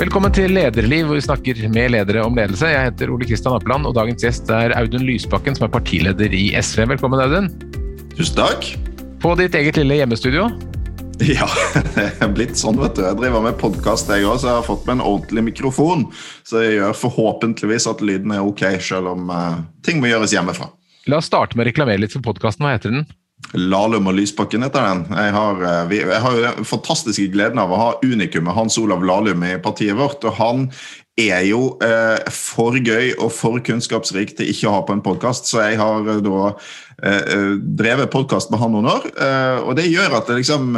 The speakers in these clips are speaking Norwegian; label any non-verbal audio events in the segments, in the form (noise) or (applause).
Velkommen til Lederliv, hvor vi snakker med ledere om ledelse. Jeg heter Ole Kristian Appeland, og dagens gjest er Audun Lysbakken, som er partileder i SV. Velkommen, Audun. Tusen takk. På ditt eget lille hjemmestudio. (laughs) Ja, det er blitt sånn, vet du. Jeg driver med podkast, jeg òg, så jeg har fått meg en ordentlig mikrofon. Så jeg gjør forhåpentligvis at lyden er ok, selv om uh, ting må gjøres hjemmefra. La oss starte med å reklamere litt for podkasten. Hva heter den? Lahlum og Lysbakken heter den. Jeg har, vi, jeg har den fantastiske gleden av å ha unikumet Hans Olav Lahlum i partiet vårt. og han er jo eh, for gøy og for kunnskapsrik til ikke å ha på en podkast, så jeg har eh, da eh, drevet podkast med han noen år. Eh, og det gjør at det liksom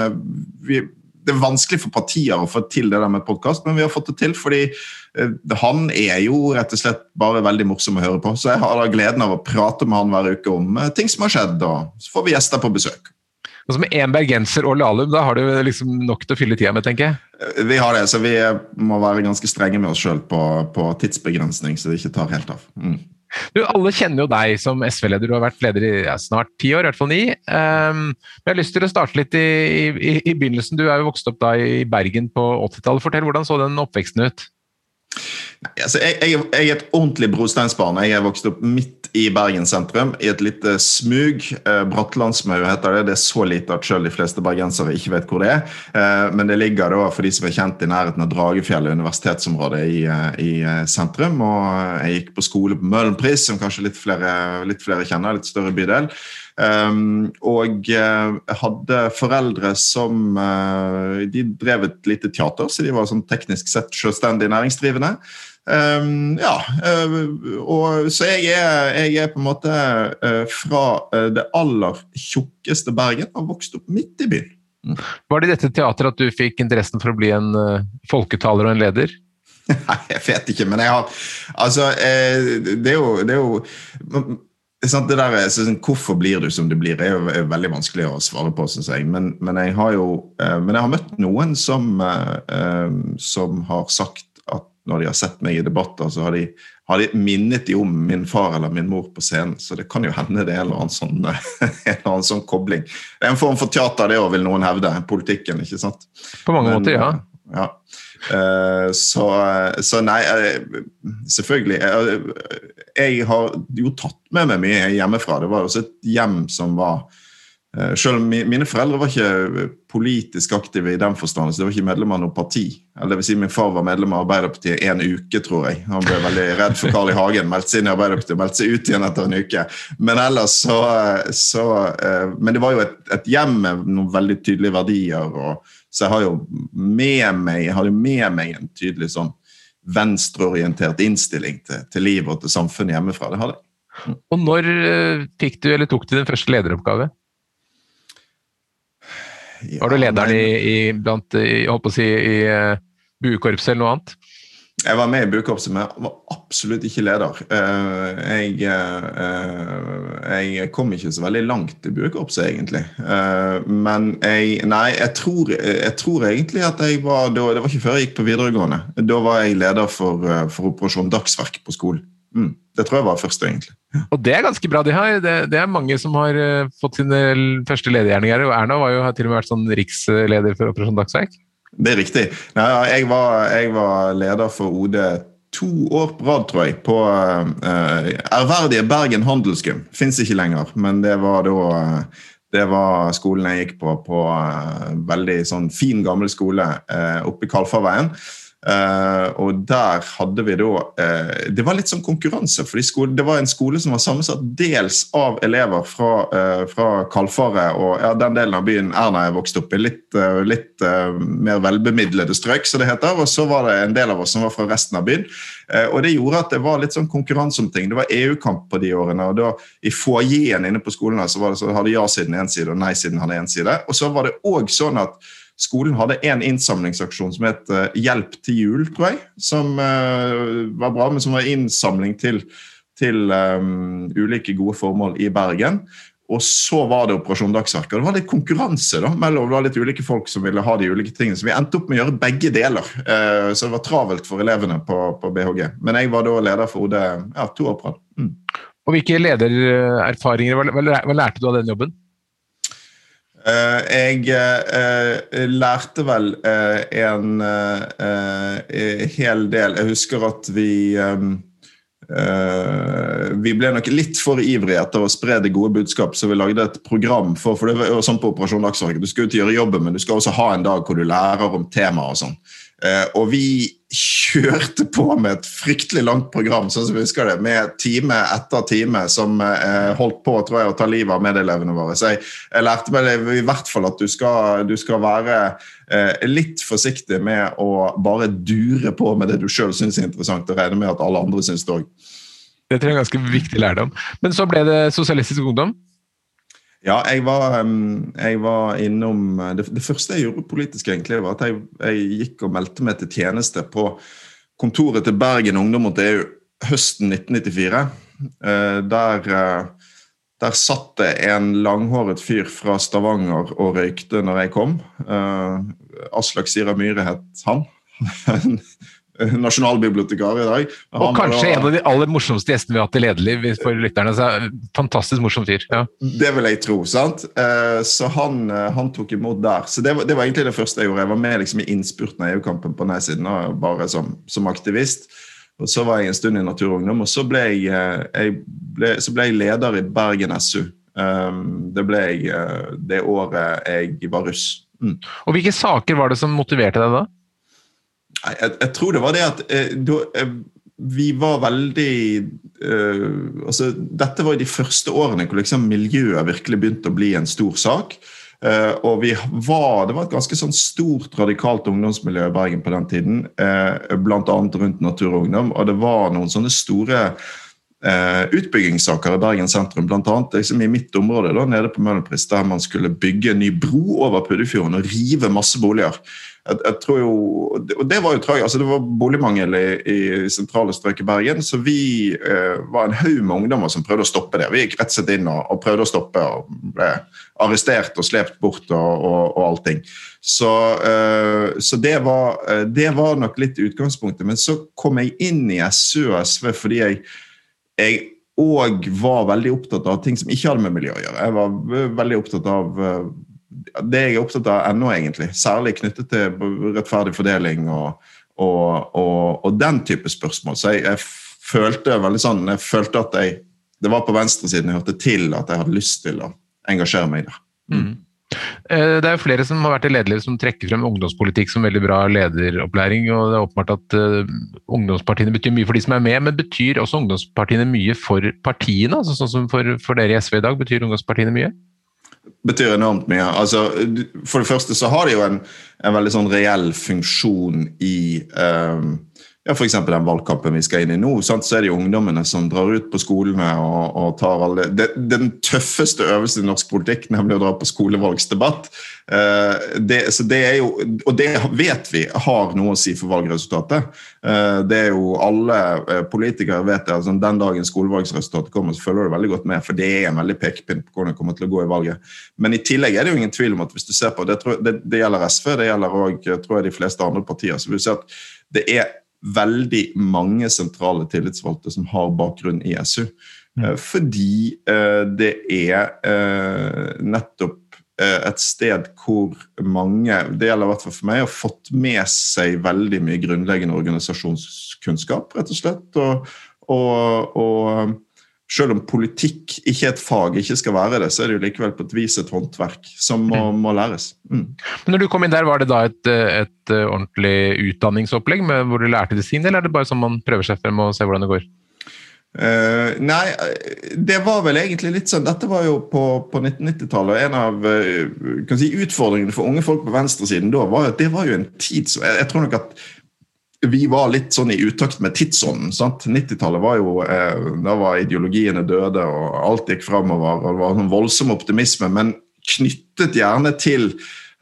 vi, Det er vanskelig for partier å få til det der med podkast, men vi har fått det til fordi eh, han er jo rett og slett bare veldig morsom å høre på. Så jeg har da gleden av å prate med han hver uke om eh, ting som har skjedd, og så får vi gjester på besøk. Altså Med én bergenser og Lahlum, da har du liksom nok til å fylle tida med, tenker jeg? Vi har det, så vi må være ganske strenge med oss sjøl på, på, tidsbegrensning, så det ikke tar helt av. Mm. Du, Alle kjenner jo deg som SV-leder, du har vært leder i ja, snart ti år, i hvert fall ni. Um, jeg har lyst til å starte litt i, i, i, begynnelsen. Du er jo vokst opp da i Bergen på 80-tallet. Fortell, hvordan så den oppveksten ut? Altså, jeg, jeg, jeg, er et ordentlig brosteinsbarn. Jeg er vokst opp midt i Bergen sentrum, i et lite smug. Eh, Brattlandsmau heter det. Det er så lite at selv de fleste bergensere ikke vet hvor det er. Eh, men det ligger da, for de som er kjent, i nærheten av Dragefjellet universitetsområde i, eh, i eh, sentrum. Og jeg gikk på skole på Møhlenpris, som kanskje litt flere, litt flere kjenner. Litt større bydel. Um, og uh, hadde foreldre som uh, De drev et lite teater, så de var sånn teknisk sett selvstendig næringsdrivende. Um, ja, uh, og så jeg er, jeg er, på en måte fra det aller tjukkeste Bergen og vokst opp midt i byen. Mm. Var det i dette teateret at du fikk interessen for å bli en folketaler og en leder? (laughs) Nei, jeg vet ikke, men jeg har Altså, det er jo, det er jo det der, sånn, Hvorfor blir du som du blir, er jo er veldig vanskelig å svare på, syns jeg. Men, men, jeg har jo eh, men jeg har møtt noen som, eh, eh, som har sagt at når de har sett meg i debatter, så har de, har de minnet de om min far eller min mor på scenen. Så det kan jo hende det er en eller annen sånn, (laughs) en eller annen sånn kobling. Det er en form for teater, det òg, vil noen hevde. Politikken, ikke sant? På mange men, måter, ja. ja. Uh, så, så, nei, uh, selvfølgelig. Uh, jeg har jo tatt med meg mye hjemmefra. Det var også et hjem som var eh, selv om Mine foreldre var ikke politisk aktive i den forstand, så det var ikke medlem av noe parti. Eller det vil si Min far var medlem av Arbeiderpartiet en uke, tror jeg. Han ble veldig redd for Carl I. Hagen, meldte seg inn i Arbeiderpartiet og meldte seg ut igjen etter en uke. Men ellers så, så eh, Men det var jo et, et, hjem med noen veldig tydelige verdier. Og, så jeg har jo med meg, jeg hadde med meg en tydelig sånn venstreorientert innstilling til, til livet og til samfunnet hjemmefra. Det hadde jeg. Og når fikk du, eller tok du din første lederoppgave? Ja, Var du lederen i, i, blant, i, holdt på å si, i uh, buekorpset eller noe annet? Jeg var med i buekorpset, men jeg var absolutt ikke leder. Eh, jeg, eh, jeg, kom ikke så veldig langt i buekorpset, egentlig. Eh, men jeg Nei, jeg tror, jeg tror, egentlig at jeg var Det var ikke før jeg gikk på videregående. Da var jeg leder for, for Operasjon Dagsverk på skolen. Mm, det tror jeg var første, egentlig. Og det er ganske bra de har. Det, det er mange som har fått sine første ledergjerninger. Erna var jo, har til og med vært sånn riksleder for Operasjon Dagsverk. Det er riktig. Nei, jeg, var, jeg, var, leder for OD to år på rad, tror jeg, på uh, ærverdige Bergen Handelsgym. Fins ikke lenger, men det var da uh, det var skolen jeg gikk på, på uh, veldig sånn fin, gammel skole uh, oppe i Kalfarveien. Uh, og der hadde vi da uh, Det var litt sånn konkurranse, for det var en skole som var sammensatt dels av elever fra, uh, fra Kalfaret og ja, den delen av byen Erna er vokst opp i. Litt, litt mer velbemidlede strøk, som det heter. Og så var det en del av oss som var fra resten av byen. og det gjorde at det var litt sånn konkurranse om ting. Det var EU-kamp på de årene. og da I foajeen inne på skolen så, det, så hadde ja-siden én side og nei-siden hadde én side. Og så var det òg sånn at Skolen hadde en innsamlingsaksjon som het uh, Hjelp til jul, tror jeg. Som uh, var bra, men som var innsamling til, til um, ulike gode formål i Bergen. Og så var det Operasjon Dagsverk. Og det var litt konkurranse da, mellom det var litt ulike folk som ville ha de ulike tingene. Så vi endte opp med å gjøre begge deler. Så det var travelt for elevene på, på, BHG. Men jeg var da leder for OD ja, to år på rad. Mm. Og hvilke ledererfaringer hva lærte du av den jobben? Jeg lærte vel en hel del. Jeg husker at vi vi ble nok litt for ivrige etter å spre det gode budskap, så vi lagde et program for for det var jo sånn på Operasjon Dagsverk, Du skal jo ikke gjøre jobben, men du skal også ha en dag hvor du lærer om temaet og sånn. Og vi kjørte på med et fryktelig langt program sånn som vi husker det, med time etter time som eh, holdt på tror jeg, å ta livet av medelevene våre. Så jeg, jeg lærte meg i hvert fall at du skal, du skal være eh, litt forsiktig med å bare dure på med det du sjøl syns er interessant, og regne med at alle andre syns det òg. Det tror jeg er en ganske viktig lærdom. Men så ble det Sosialistisk Ungdom? Ja, jeg var, jeg var innom det, det, første jeg gjorde politisk, egentlig, var at jeg, jeg, gikk og meldte meg til tjeneste på kontoret til Bergen Ungdom mot EU høsten 1994. Eh, der, eh, der satt det en langhåret fyr fra Stavanger og røykte når jeg kom. Eh, Aslak Sira Myhre het han. (laughs) (laughs) nasjonalbibliotekar i dag. Han og kanskje var, en av de aller morsomste gjestene vi har hatt i Lederliv for lytterne. Så fantastisk morsom fyr. Ja. Det vil jeg tro. sant? Eh, så han, eh, han tok imot der. Så det var, det var, egentlig det første jeg gjorde. Jeg var med liksom i innspurten av EU-kampen på nei-siden, bare som, som, aktivist. Og Så var jeg en stund i Natur og så ble jeg, eh, jeg ble, så ble jeg leder i Bergen SU. Det ble jeg det året jeg var russ. Mm. Og Hvilke saker var det som motiverte deg da? Jeg, jeg, tror det var det at eh, da, eh, vi var veldig eh, altså, Dette var de første årene hvor liksom miljøet virkelig begynte å bli en stor sak. Uh, og var, Det var et ganske sånn stort, radikalt ungdomsmiljø i Bergen på den tiden. Uh, Bl.a. rundt Natur og Ungdom. Og det var noen sånne store uh, utbyggingssaker i Bergen sentrum. Blant annet liksom i mitt område da, nede på Møhlenpris, der man skulle bygge en ny bro over Puddefjorden og rive masse boliger jeg, jeg, tror jo, og Det var jo tragisk. Altså, det var boligmangel i, i sentrale strøk i Bergen. Så vi eh, var en haug med ungdommer som prøvde å stoppe det. Vi gikk rett og slett inn og, og, prøvde å stoppe. og ble Arrestert og slept bort og, og, og allting. Så, eh, så det, var, eh, det, var, nok litt utgangspunktet. Men så kom jeg inn i SU og SV fordi jeg, jeg og var veldig opptatt av ting som ikke hadde med miljø å gjøre. Jeg var veldig opptatt av eh, det jeg er opptatt av ennå, egentlig. Særlig knyttet til rettferdig fordeling og, og, og, og den type spørsmål. Så jeg, jeg, følte veldig sånn, jeg følte at jeg, det var på venstresiden jeg hørte til at jeg hadde lyst til å engasjere meg der. Mm. Eh, det er jo flere som har vært i lederliv som trekker frem ungdomspolitikk som veldig bra lederopplæring. og Det er åpenbart at uh, ungdomspartiene betyr mye for de som er med, men betyr også ungdomspartiene mye for partiene? altså Sånn som for, for dere i SV i dag, betyr ungdomspartiene mye? Betyr enormt mye. Altså, for det første så har de jo en, en veldig sånn reell funksjon i um, ja, F.eks. den valgkampen vi skal inn i nå. Sant? Så er det jo ungdommene som drar ut på skolene og, og tar alle det, Den tøffeste øvelsen i norsk politikk, nemlig å dra på skolevalgsdebatt. Eh, det, så det er jo, og det vet vi har noe å si for valgresultatet. Eh, det er jo Alle eh, politikere vet det. Altså, den dagen skolevalgsresultatet kommer, så følger du veldig godt med. For det er en veldig pekepinn på hvordan det kommer til å gå i valget. Men i tillegg er det jo ingen tvil om at hvis du ser på, det, det, det gjelder SV, det gjelder òg de fleste andre partier. så vil du se at det er veldig mange sentrale tillitsvalgte som har bakgrunn i SU. Mm. Eh, fordi eh, det er eh, nettopp et sted hvor mange, det gjelder i hvert fall for meg, har fått med seg veldig mye grunnleggende organisasjonskunnskap, rett og slett. og, og, og selv om politikk ikke er et fag, ikke skal være det, så er det jo likevel på et vis et håndverk som må, mm. må læres. Mm. Men når du kom inn der, Var det da et, et ordentlig utdanningsopplegg med, hvor du lærte design, eller er det bare sånn man prøver seg frem og ser hvordan det går? Uh, nei, det var vel egentlig litt sånn Dette var jo på, på 1990-tallet. Og En av uh, si, utfordringene for unge folk på venstresiden da var at det var jo en tid som jeg, jeg tror nok at vi var litt sånn i utakt med tidsånden. 90-tallet var jo eh, Da var ideologiene døde, og alt gikk framover. Og det var en voldsom optimisme, men knyttet gjerne til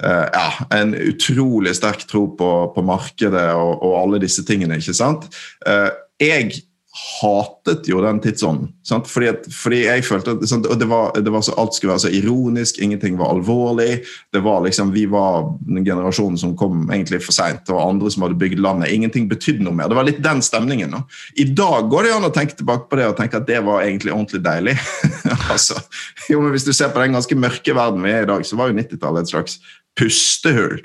eh, ja, en utrolig sterk tro på, på markedet og, og, alle disse tingene. ikke sant? Eh, jeg hatet jo den tidsånden. Fordi, at, fordi, jeg følte at sant, det var, det var så, Alt skulle være så ironisk, ingenting var alvorlig. det var liksom, Vi var den generasjonen som kom egentlig for seint, og andre som hadde bygd landet. Ingenting betydde noe mer. Det var litt den stemningen. Nå. I dag går det an å tenke tilbake på det og tenke at det var egentlig ordentlig deilig. (laughs) altså, jo, men Hvis du ser på den ganske mørke verden vi er i dag, så var jo 90-tallet et slags pustehull.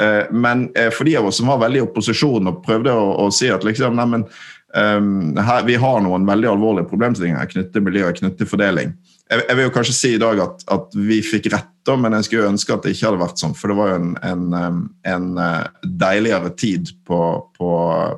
Eh, men eh, for de av oss som var veldig i opposisjon og prøvde å, å si at liksom, nei, men Um, her, vi har noen veldig alvorlige problemstillinger knyttet til miljø og knyttet til fordeling. Jeg, jeg, vil jo kanskje si i dag at, at vi fikk rett, da, men jeg skulle ønske at det ikke hadde vært sånn. For det var jo en, en, en eh, deiligere tid på, på,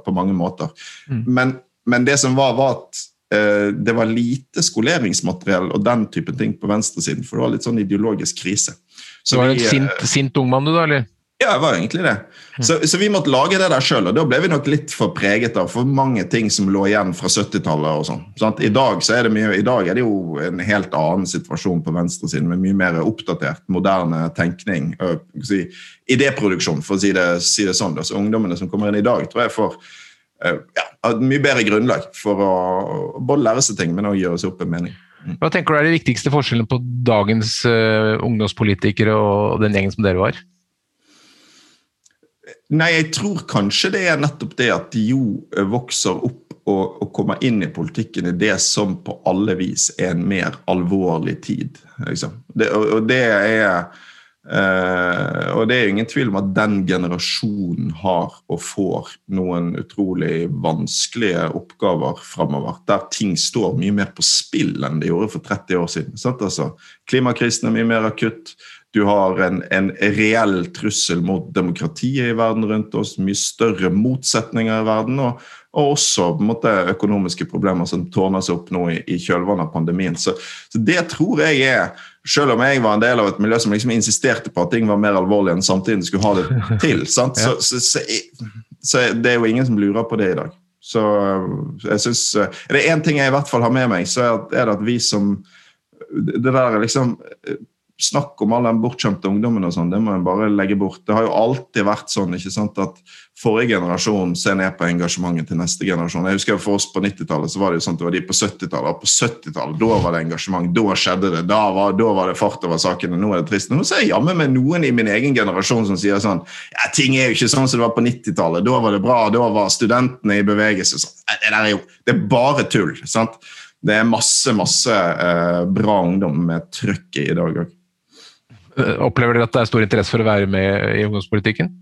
på mange måter. Mm. Men, men, det som var, var at uh, det var lite skoleringsmateriell og den typen ting på venstresiden. For det var litt sånn ideologisk krise. Så du var en sint, sint ungmann, du da? eller? Ja, det var egentlig det. Så, så, vi måtte lage det der sjøl, og da ble vi nok litt for preget av for mange ting som lå igjen fra 70-tallet. og sånn. Sånn I dag så er det mye, i dag er det jo en helt annen situasjon på venstresiden, med mye mer oppdatert, moderne tenkning. si, Idéproduksjon, for å si det, si det sånn. Så ungdommene som kommer inn i dag, tror jeg får ja, mye bedre grunnlag for å både lære seg ting, men også gjøre seg opp en mening. Mm. Hva tenker du er de viktigste forskjellene på dagens uh, ungdomspolitikere og den gjengen som dere var? Nei, jeg tror kanskje det er nettopp det at de jo eh, vokser opp og, og kommer inn i politikken i det som på alle vis er en mer alvorlig tid. Liksom. Det, og, og, det er Uh, og det er ingen tvil om at den generasjonen har og får noen utrolig vanskelige oppgaver framover. Der ting står mye mer på spill enn det gjorde for 30 år siden. Altså, klimakrisen er mye mer akutt. Du har en, en, reell trussel mot demokratiet i verden rundt oss, mye større motsetninger i verden, og, og også måte, økonomiske problemer som tårner seg opp nå i, i kjølvannet av pandemien. Så, så, det tror jeg er Selv om jeg var en del av et miljø som liksom insisterte på at ting var mer alvorlig enn samtidig skulle ha det til, (laughs) så, så, så, det er jo ingen som lurer på det i dag. Så jeg synes, Er det én ting jeg i hvert fall har med meg, så er det at vi som det der liksom snakk om all den bortskjemte ungdommen og sånn, det må en bare legge bort. Det har jo alltid vært sånn ikke sant, at forrige generasjon ser ned på engasjementet til neste generasjon. Jeg husker For oss på 90-tallet så var det jo sånn at det var de på 70-tallet. Og på 70-tallet, da var det engasjement. Da skjedde det. Da var, da var det fart over sakene. Nå er det trist. Nå ser jeg jammen med noen i min egen generasjon som sier sånn ja, Ting er jo ikke sånn som det var på 90-tallet. Da var det bra. Da var studentene i bevegelse. Sånn. Det, er jo, det er bare tull. sant? Det er masse, masse eh, bra ungdom med trøkket i dag òg. Eh, opplever dere at det er stor interesse for å være med i ungdomspolitikken?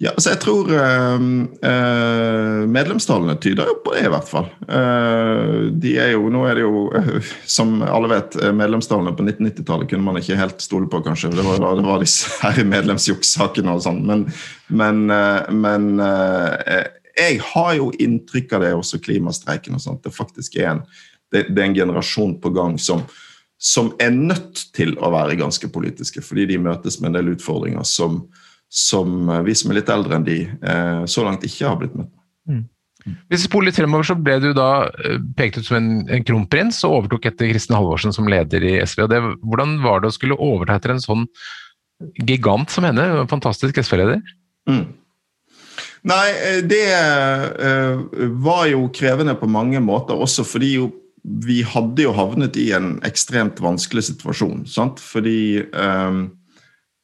Ja, altså jeg tror øh, øh, medlemstallene tyder jo på det, i hvert fall. Eh, de er jo, Nå er det jo, uh, som alle vet, medlemstallene på 1990-tallet kunne man ikke helt stole på, kanskje. Det var, det var disse her medlemsjukssakene og sånn. Men, men, men jeg har jo inntrykk av det, også klimastreiken og sånt. Det faktisk er en, det, det er en generasjon på gang som, som er nødt til å være ganske politiske, fordi de møtes med en del utfordringer som, som vi som er litt eldre enn de, eh, så langt ikke har blitt møtt med. Mm. Hvis vi spoler litt fremover, så ble du da eh, pekt ut som en, en kronprins og overtok etter Kristin Halvorsen som leder i SV. det, Hvordan var det å skulle overta etter en sånn gigant som henne? En fantastisk SV-leder? Mm. Nei, eh, det var jo krevende på mange måter, også fordi jo vi hadde jo havnet i en ekstremt vanskelig situasjon. Sant? Fordi ehm,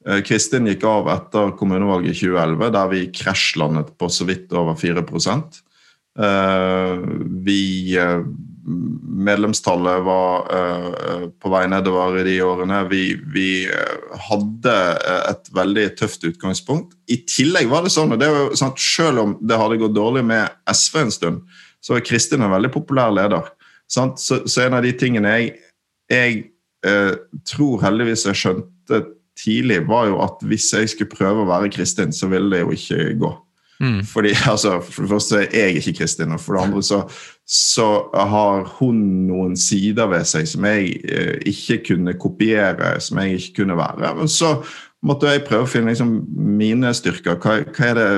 eh, Kristin gikk av etter kommunevalget i 2011, der vi krasjlandet på så vidt over 4 eh, Vi eh, Medlemstallet var eh, på vei nedover i de årene. Vi, vi eh, hadde et veldig tøft utgangspunkt. I tillegg var det sånn, og det var at selv om det hadde gått dårlig med SV en stund, så var Kristin en veldig populær leder. Så, så, en av de tingene jeg, jeg eh, tror heldigvis jeg skjønte tidlig, var jo at hvis jeg skulle prøve å være kristin, så ville det jo ikke gå. Mm. Fordi, (laughs) altså, For det første er jeg ikke kristin, og for det andre så, så har hun noen sider ved seg som jeg eh, ikke kunne kopiere, som jeg ikke kunne være. Men så måtte jeg prøve å finne liksom, mine styrker. Hva, hva, er det,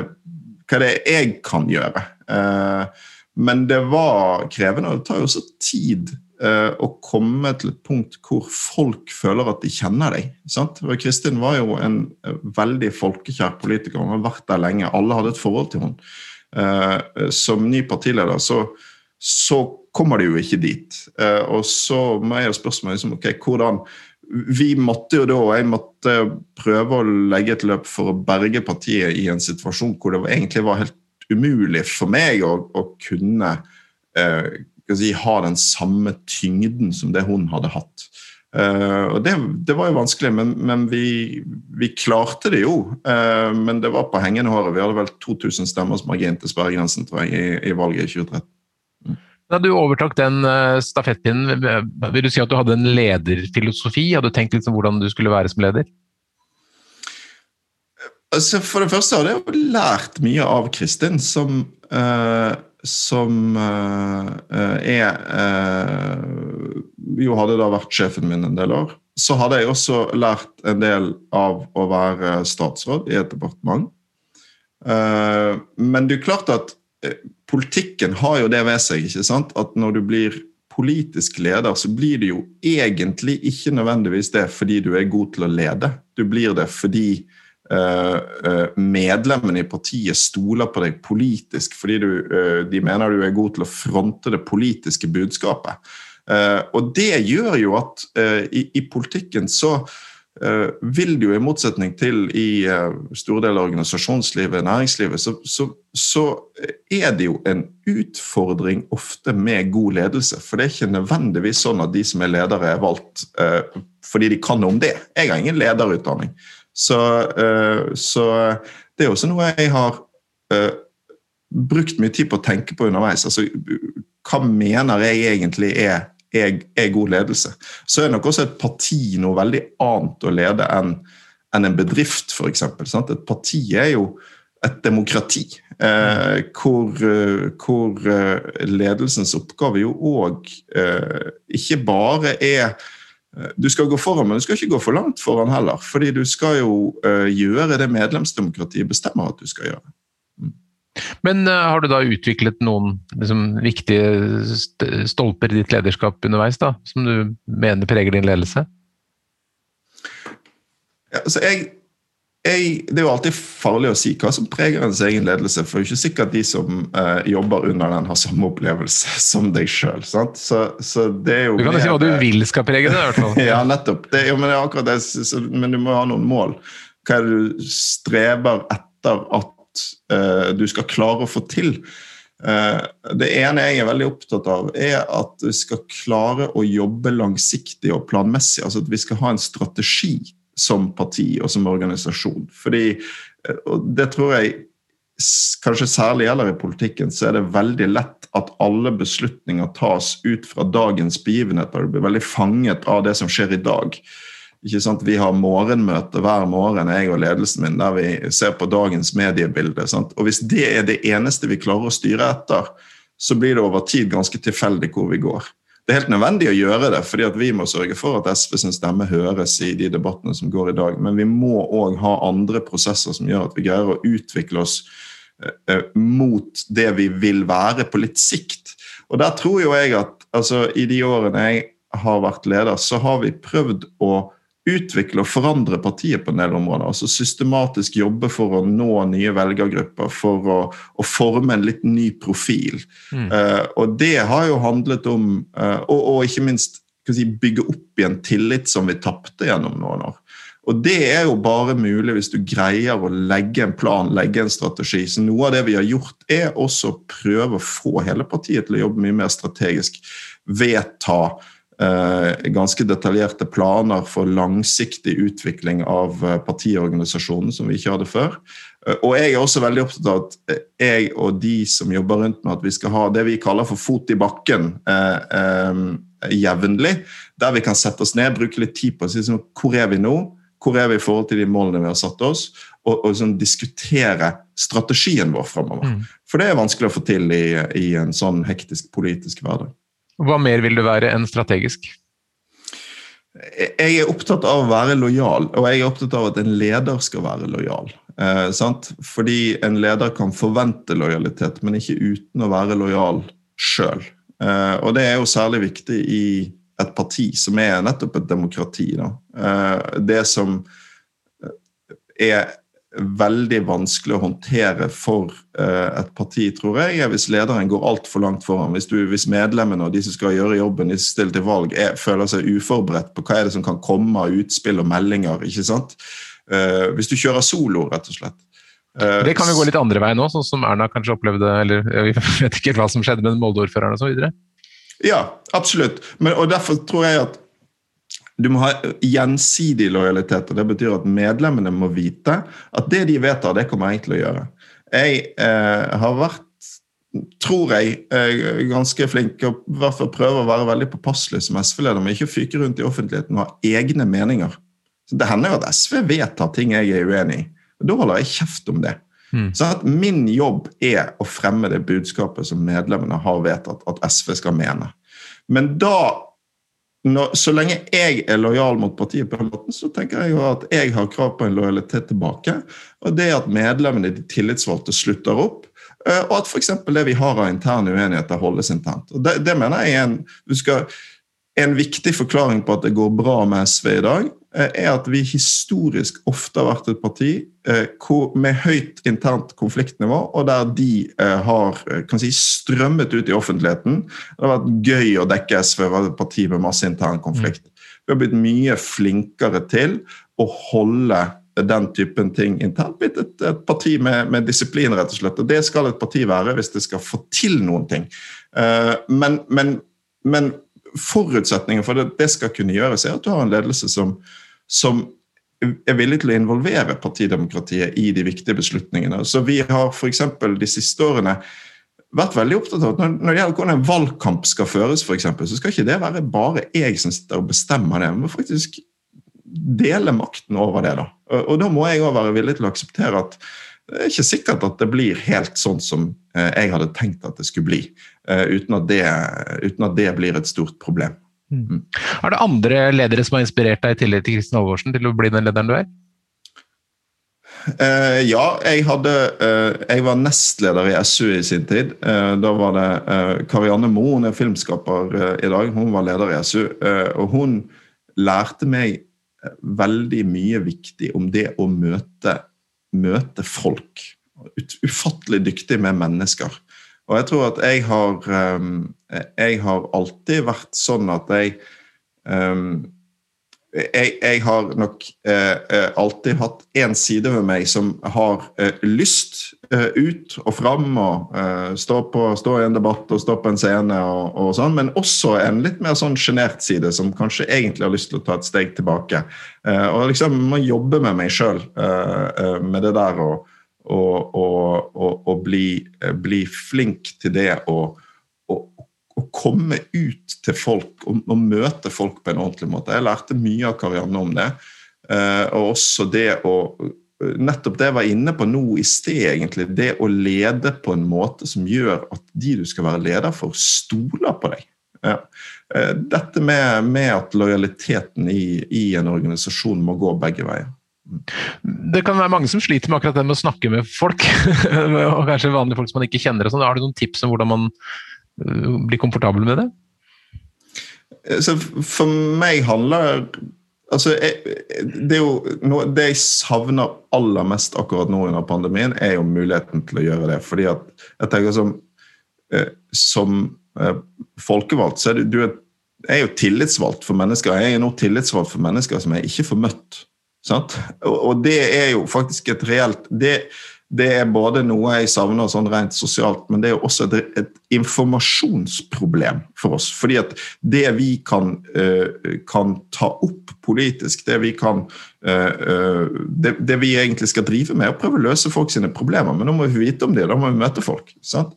hva, er det, jeg kan gjøre? Eh, men det var krevende, og det tar jo også tid eh, å komme til et punkt hvor folk føler at de kjenner deg. Sant? Kristin var jo en eh, veldig folkekjær politiker, hun har vært der lenge. Alle hadde et forhold til henne. Eh, som ny partileder så, så kommer de jo ikke dit. Og så må jeg jo spørre meg liksom, ok, hvordan vi måtte jo da, og jeg måtte prøve å legge et løp for å berge partiet i en situasjon hvor det egentlig var helt umulig for meg å, å kunne eh, si, ha den samme tyngden som det hun hadde hatt. Uh, og det, det, var jo vanskelig, men, men vi, vi, klarte det jo. Uh, men det var på hengende håret. Vi hadde vel 2000 stemmers margin til sperregrensen tror jeg, i, i valget i 2013. Mm. Da du overtok den uh, stafettpinnen, vil du si at du hadde en lederfilosofi? Hadde du tenkt liksom hvordan du skulle være som leder? Altså, for det første hadde jeg jo lært mye av Kristin, som, som er jo hadde da vært sjefen min en del år. Så hadde jeg også lært en del av å være statsråd i et departement. Men det er klart at politikken har jo det ved seg ikke sant? at når du blir politisk leder, så blir du jo egentlig ikke nødvendigvis det fordi du er god til å lede. Du blir det fordi medlemmene i partiet stoler på deg politisk, fordi du, de mener du er god til å fronte det politiske budskapet. Eh, og det gjør jo at eh, i, i politikken så vil det jo i motsetning til i store deler av organisasjonslivet, næringslivet, så, så, så, er det jo en utfordring ofte med god ledelse. For det er ikke nødvendigvis sånn at de som er ledere, er valgt fordi de kan om det. Jeg har ingen lederutdanning. Så, så det er også noe jeg har brukt mye tid på å tenke på underveis. Altså, hva mener jeg egentlig er er, er, god ledelse. Så er nok også et parti noe veldig annet å lede enn en, en bedrift, f.eks. Et parti er jo et demokrati, eh, hvor, hvor, eh, ledelsens oppgave jo òg eh, ikke bare er eh, du skal gå foran, men du skal ikke gå for langt foran heller. fordi du skal jo eh, gjøre det medlemsdemokratiet bestemmer at du skal gjøre. Men uh, har du da utviklet noen liksom, viktige stolper i ditt lederskap underveis, da, som du mener preger din ledelse? Ja, altså jeg, jeg, det er jo alltid farlig å si hva som preger ens egen ledelse, for det er jo ikke sikkert de som uh, jobber under den, har samme opplevelse (laughs) som deg sjøl. Så, så Du kan jo si hva du vil skal prege det, i hvert fall. (laughs) ja, nettopp. Det, jo, men, det det, så, men du må ha noen mål. Hva er det du streber etter at uh, du skal klare å få til. Uh, det ene jeg er veldig opptatt av, er at vi skal klare å jobbe langsiktig og planmessig. Altså at vi skal ha en strategi som parti og som organisasjon. Fordi, uh, og det tror jeg kanskje særlig gjelder i politikken, så er det veldig lett at alle beslutninger tas ut fra dagens begivenheter. Du blir veldig fanget av det som skjer i dag ikke sant? Vi har morgenmøte hver morgen, jeg og ledelsen min, der vi ser på dagens mediebilde. Sant? Og Hvis det er det eneste vi klarer å styre etter, så blir det over tid ganske tilfeldig hvor vi går. Det er helt nødvendig å gjøre det, fordi vi må sørge for at SV sin stemme høres i de debattene som går i dag. Men vi må òg ha andre prosesser som gjør at vi greier å utvikle oss eh, eh, mot det vi vil være på litt sikt. Og der tror jo jeg at altså, i de årene jeg har vært leder, så har vi prøvd å utvikle og forandre partiet på en del områder. altså Systematisk jobbe for å nå nye velgergrupper, for å, å forme en litt ny profil. Mm. Uh, og det har jo handlet om uh, og, og, ikke minst si, bygge opp igjen tillit som vi tapte gjennom noen år. Og Det er jo bare mulig hvis du greier å legge en plan, legge en strategi. Så Noe av det vi har gjort, er også å prøve å få hele partiet til å jobbe mye mer strategisk. Vedta ganske detaljerte planer for langsiktig utvikling av eh, partiorganisasjonen som vi ikke hadde før. Eh, og jeg er også veldig opptatt av at jeg og de som jobber rundt med at vi skal ha det vi kaller for fot i bakken eh, eh, jevnlig. Der vi kan sette oss ned, bruke litt tid på å si sånn, hvor er vi nå? Hvor er vi i forhold til de målene vi har satt oss? Og, og sånn, diskutere strategien vår fremover. Mm. For det er vanskelig å få til i, i en sånn hektisk politisk hverdag. Hva mer vil du være enn strategisk? Jeg er opptatt av å være lojal, og jeg er opptatt av at en leder skal være lojal. Eh, Fordi en leder kan forvente lojalitet, men ikke uten å være lojal sjøl. Eh, og det er jo særlig viktig i et parti som er nettopp et demokrati. Eh, det som er veldig vanskelig å håndtere for uh, et parti, tror jeg, hvis lederen går altfor langt foran. Hvis, du, hvis, medlemmene og de som skal gjøre jobben, de som stiller til valg, er, føler seg uforberedt på hva er det som kan komme av utspill og meldinger. ikke sant? Uh, hvis du kjører solo, rett og slett. Uh, det kan vi gå litt andre veien nå, sånn som Erna kanskje opplevde, eller Vi (laughs) vet ikke hva som skjedde med Molde-ordføreren osv.? Ja, absolutt. Men, og derfor tror jeg at du må ha gjensidig lojalitet. og Det betyr at medlemmene må vite at det de vedtar, det kommer jeg til å gjøre. Jeg eh, har vært, tror jeg, eh, ganske flink og i hvert fall prøver å være veldig påpasselig som SV-leder, men ikke fyke rundt i offentligheten og ha egne meninger. Så Det hender jo at SV vedtar ting jeg er uenig i. og Da holder jeg kjeft om det. Mm. Så at Min jobb er å fremme det budskapet som medlemmene har vedtatt at SV skal mene. Men da når, så lenge jeg er lojal mot partiet, på den måten, så tenker jeg jo at jeg har krav på en lojalitet tilbake. Og det at medlemmene, de tillitsvalgte, slutter opp. Eh, og at f.eks. det vi har av interne uenigheter, holdes internt. Og det, det mener jeg er en, skal, en viktig forklaring på at det går bra med SV i dag. Eh, er at vi historisk ofte har vært et parti med høyt internt konfliktnivå, og der de eh, har kan si, strømmet ut i offentligheten. Det har vært gøy å dekke SV et parti med masse intern konflikt. Vi har blitt mye flinkere til å holde den typen ting internt. Blitt et, et parti med, med, disiplin, rett og slett. Og det skal et parti være hvis det skal få til noen ting. Men, men, men forutsetningen for at det skal kunne gjøres, er at du har en ledelse som, som er villig til å involvere partidemokratiet i de viktige beslutningene. Så Vi har f.eks. de siste årene vært veldig opptatt av at når, det gjelder hvordan en valgkamp skal føres, for eksempel, så skal ikke det være bare jeg som sitter og bestemmer det. men faktisk dele makten over det. da. Og, Da må jeg òg være villig til å akseptere at det er ikke sikkert at det blir helt sånn som eh, jeg hadde tenkt at det skulle bli, eh, uten at det, uten at det blir et stort problem. Mm. mm. Er det andre ledere som har inspirert deg i tillegg til Kristin Halvorsen til å bli den lederen du er? Uh, ja, jeg, hadde, uh, jeg var nestleder i SU i sin tid. Uh, da var det Karianne Moe, hun er filmskaper i dag. Hun var leder i SU. og hun lærte meg veldig mye viktig om det å møte møte folk. Ufattelig dyktig med mennesker. Og jeg tror at jeg har ehm, Jeg har alltid vært sånn at jeg ehm, jeg, jeg, har nok eh, eh, alltid hatt én side ved meg som har eh, lyst ut og fram og stå, på, stå, i en debatt og stå på en scene og, og sånn, men også en litt mer sånn sjenert side som kanskje egentlig har lyst til å ta et steg tilbake. Og liksom må jobbe med meg sjøl med det der og, og, og, og bli, bli, flink til det å komme ut til folk og, og, møte folk på en ordentlig måte. Jeg lærte mye av Karianne om det. Uh, og også det å Nettopp det jeg var inne på nå i sted, egentlig. Det å lede på en måte som gjør at de du skal være leder for, stoler på deg. Ja. Uh, dette med, med, at lojaliteten i, i en organisasjon må gå begge veier. Det kan være mange som sliter med akkurat det med å snakke med folk. (laughs) og kanskje vanlige folk som man ikke kjenner. sånn. Har du noen tips om hvordan man blir komfortabel med det? Så for meg handler altså, det, er jo noe, det jeg savner aller mest akkurat nå under pandemien, er jo muligheten til å gjøre det. fordi at jeg tenker som, eh, som eh, folkevalgt så er du, du er, er, jo tillitsvalgt for mennesker. Jeg er nå tillitsvalgt for mennesker som jeg ikke får møtt. Og, og, det er jo faktisk et reelt det, det er både noe jeg savner sånn rent sosialt, men det er også et, et informasjonsproblem for oss. Fordi at det vi kan, uh, kan ta opp politisk, det vi kan uh, uh, det, det, vi egentlig skal drive med, er å prøve å løse folk sine problemer. Men nå må vi vite om det, da må vi møte folk. Så,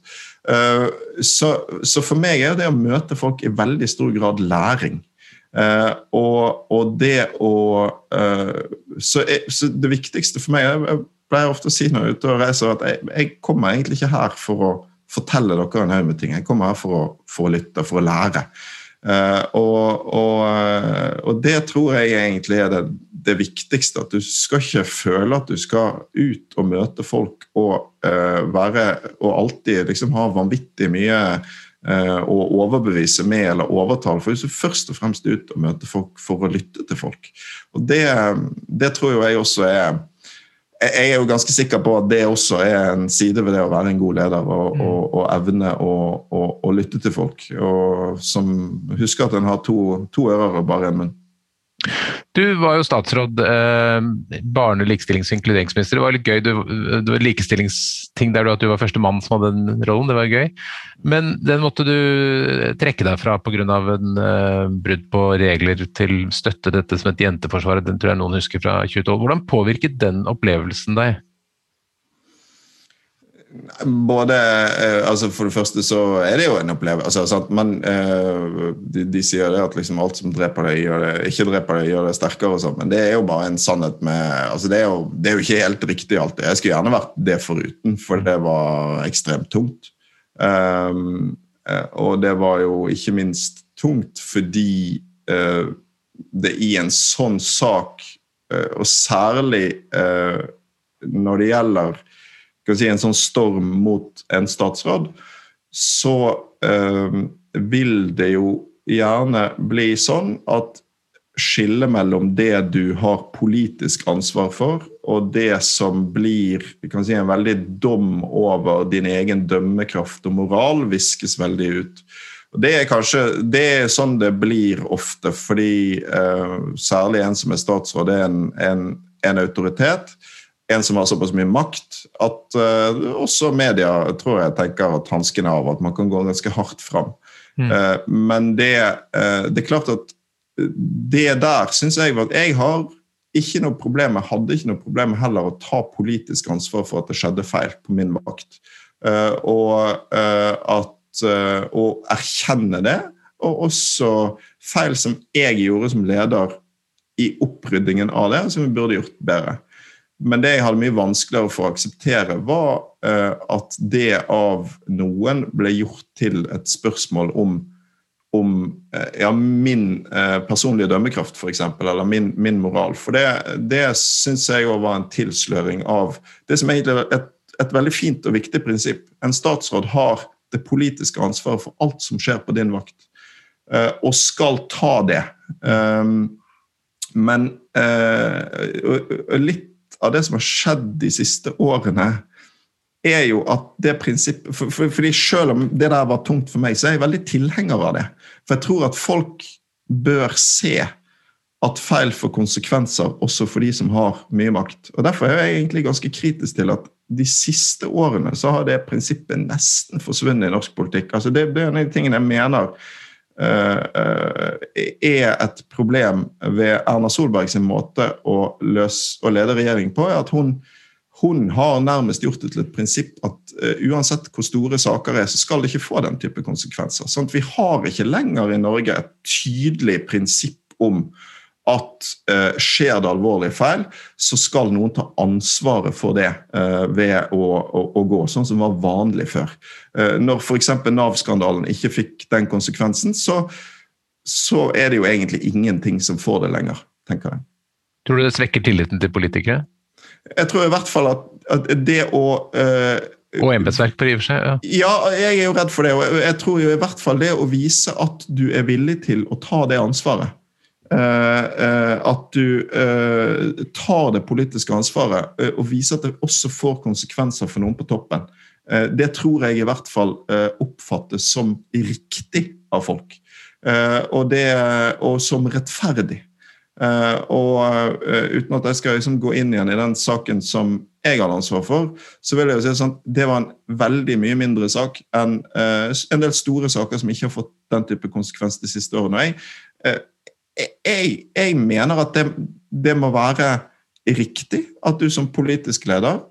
så, for meg er det å møte folk i veldig stor grad læring. Og, og, det å så, er, så, det viktigste for meg jeg pleier ofte å si når jeg er ute og reiser, at jeg, jeg, kommer egentlig ikke her for å fortelle dere en haug med ting. Jeg kommer her for å, for å lytte, for å lære. Uh, og, og, uh, og, det tror jeg egentlig er det, det, viktigste. At du skal ikke føle at du skal ut og møte folk og, uh, være, og alltid liksom ha vanvittig mye å overbevise med eller overtale. For vi du først og fremst ut og møter folk for å lytte til folk. Og det, det tror jeg også er jeg er jo ganske sikker på at det også er en side ved det å være en god leder, og, mm. og, og evne å, og, å, lytte til folk. Og som husker at en har to, to ører og bare en munn. Du var jo statsråd, eh, barne-, likestillings- og inkluderingsminister. Det var litt gøy. Du, det var likestillingsting der du, at du var første mann som hadde den rollen. Det var gøy. Men den måtte du trekke deg fra pga. en eh, brudd på regler til støtte dette som et jenteforsvar. Den tror jeg noen husker fra 2012. Hvordan påvirket den opplevelsen deg? Både eh, altså For det første så er det jo en opplevelse. Altså, men eh, de, de, sier det at liksom alt som dreper deg, gjør det, ikke dreper deg, gjør det sterkere. og sånt, Men det er jo bare en sannhet med altså det, er jo, det er jo ikke helt riktig alltid. Jeg skulle gjerne vært det foruten, for det var ekstremt tungt. Um, og det var jo ikke minst tungt fordi uh, det i en sånn sak, uh, og særlig uh, når det gjelder si, en sånn storm mot en statsråd, så eh, vil det jo gjerne bli sånn at skillet mellom det du har politisk ansvar for, og det som blir si, en veldig dom over din egen dømmekraft og moral, viskes veldig ut. Det er kanskje det er sånn det blir ofte, fordi eh, særlig en som er statsråd, er en, en, en autoritet en som har såpass mye makt at uh, også media tror jeg tenker at hansken er av, at man kan gå ganske hardt fram. Mm. Uh, men det, uh, det, er klart at det der syns jeg var at jeg har ikke noe problem med, hadde ikke noe problem heller å ta politisk ansvar for at det skjedde feil på min vakt. og at å erkjenne det, og også feil som jeg gjorde som leder i oppryddingen av det, som vi burde gjort bedre. Men det jeg hadde mye vanskeligere for å akseptere, var uh, at det av noen ble gjort til et spørsmål om, om uh, ja, min uh, personlige dømmekraft, f.eks., eller min, min, moral. For det, det syns jeg òg var en tilsløring av det som egentlig er et, et veldig fint og viktig prinsipp. En statsråd har det politiske ansvaret for alt som skjer på din vakt, og skal ta det. Um, men litt av det som har skjedd de siste årene, er jo at det prinsippet for, for, fordi Selv om det der var tungt for meg, så er jeg veldig tilhenger av det. For jeg tror at folk bør se at feil får konsekvenser også for de som har mye makt. Og Derfor er jeg egentlig ganske kritisk til at de siste årene så har det prinsippet nesten forsvunnet i norsk politikk. Altså det, det er en av de tingene jeg mener er et problem ved Erna Solberg sin måte å, løse, å lede regjering på, er at hun, hun har nærmest gjort det til et prinsipp at uh, uansett hvor store saker er, så skal det ikke få den type konsekvenser. Sånn at Vi har ikke lenger i Norge et tydelig prinsipp om at eh, skjer det alvorlige feil, så skal noen ta ansvaret for det eh, ved å, å, å, gå, sånn som var vanlig før. Eh, når f.eks. Nav-skandalen ikke fikk den konsekvensen, så, så, er det jo egentlig ingenting som får det lenger, tenker jeg. Tror du det svekker tilliten til politikere? Jeg tror i hvert fall at, at det å og embetsverk, på og seg. Ja. ja, jeg er jo redd for det. og Jeg tror jo i hvert fall det å vise at du er villig til å ta det ansvaret Eh, eh, at du eh, tar det politiske ansvaret og viser at det også får konsekvenser for noen på toppen. Det tror jeg i hvert fall oppfattes som riktig av folk. Og, det, og som rettferdig. Og uten at jeg skal liksom gå inn igjen i den saken som jeg hadde ansvar for, så vil jeg jo si sånn det var en veldig mye mindre sak enn en del store saker som ikke har fått den type konsekvens de siste årene. Og jeg jeg, jeg mener at det, det, må være riktig at du som politisk leder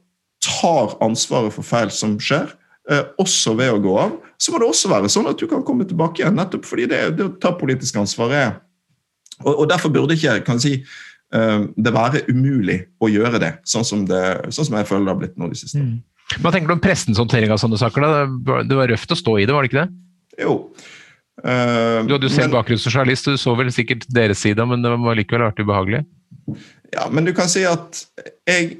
tar ansvaret for feil som skjer, eh, også ved å gå av. Så må det også være sånn at du kan komme tilbake igjen, nettopp fordi det, det å ta politisk ansvar er og, og, Derfor burde ikke kan si, eh, det være umulig å gjøre det, sånn som, det, sånn som jeg føler det har blitt nå de siste årene. Mm. Hva tenker du om pressens håndtering av sånne saker? Da? Det var røft å stå i det, var det ikke det? Jo. Uh, du hadde jo selv bakgrunn som journalist, og du så vel sikkert deres side, men det var likevel artig ubehagelig? Ja, men du kan si at jeg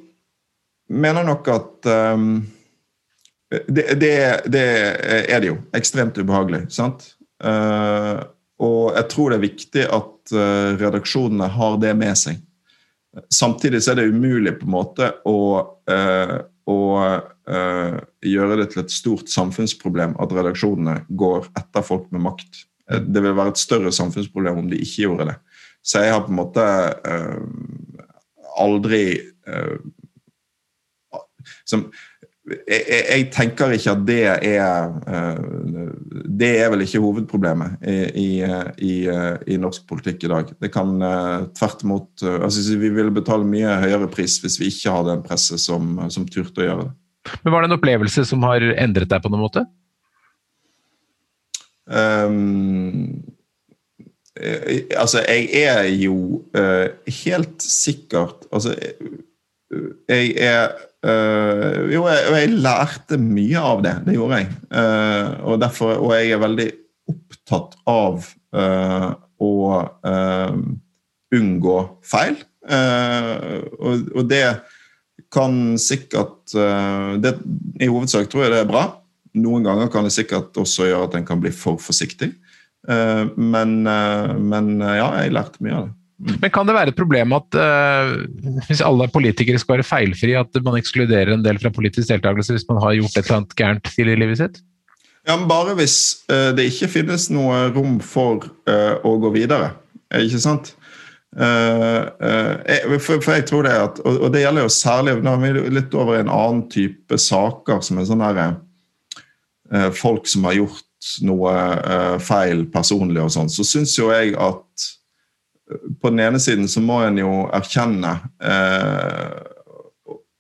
mener nok at um, det, det, det, er det jo. Ekstremt ubehagelig, sant? Uh, og jeg tror det er viktig at uh, redaksjonene har det med seg. Samtidig så er det umulig på en måte å, uh, å gjøre det til et stort samfunnsproblem at redaksjonene går etter folk med makt. Det vil være et større samfunnsproblem om de ikke gjorde det. Så jeg har på en måte uh, aldri som, jeg, jeg, tenker ikke at det er Det er vel ikke hovedproblemet i, i, i, norsk politikk i dag. Det kan tvert imot altså Vi ville betale mye høyere pris hvis vi ikke hadde en presse som, som turte å gjøre det. Men Var det en opplevelse som har endret deg på noen måte? Um, altså, jeg er jo uh, helt sikkert Altså, jeg er Uh, jo, jeg, jeg lærte mye av det. Det gjorde jeg. Uh, og, derfor, og jeg er veldig opptatt av å unngå feil. Og, og, det kan sikkert det, I hovedsak tror jeg det er bra. Noen ganger kan det sikkert også gjøre at en kan bli for forsiktig. Men, men ja, jeg lærte mye av det. Men kan det være et problem at uh, hvis alle politikere skal være feilfrie, at man ekskluderer en del fra politisk deltakelse hvis man har gjort et eller annet gærent tidlig i livet sitt? Ja, men Bare hvis uh, det ikke finnes noe rom for uh, å gå videre. Ikke sant? Jeg, for, for, jeg tror det at, og, det gjelder jo særlig Nå er vi litt over en annen type saker, som er sånn derre Folk som har gjort noe feil personlig og sånn, så syns jo jeg at på den ene siden så må en jo erkjenne eh,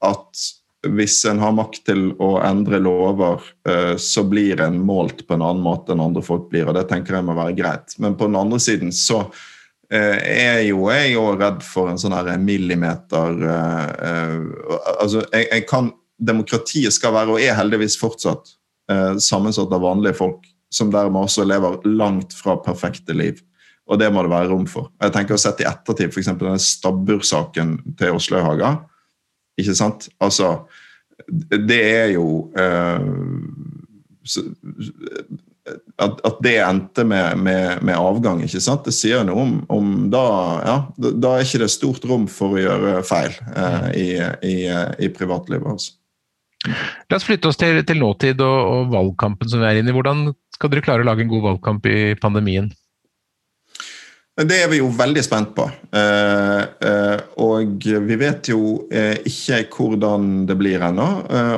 at hvis en har makt til å endre lover, eh, så blir en målt på en annen måte enn andre folk blir, og det tenker jeg må være greit. Men på den andre siden så eh, er jo jeg òg redd for en sånn her millimeter eh, eh, Altså, jeg, jeg, kan Demokratiet skal være, og er heldigvis fortsatt, eh, sammensatt av vanlige folk, som dermed også lever langt fra perfekte liv. Og det må det være rom for. Jeg tenker å sette i ettertid f.eks. denne stabbursaken til Oslohaga, Ikke sant? Altså, det er jo eh, at, at, det endte med, med, med, avgang, ikke sant? det sier noe om, om da, ja, da er ikke det stort rom for å gjøre feil eh, i, i, i, privatlivet. Altså. La oss flytte oss til, til nåtid og, og, valgkampen som vi er inne i. Hvordan skal dere klare å lage en god valgkamp i pandemien? Det er vi jo veldig spent på. Eh, eh, og vi vet jo eh, ikke hvordan det blir ennå.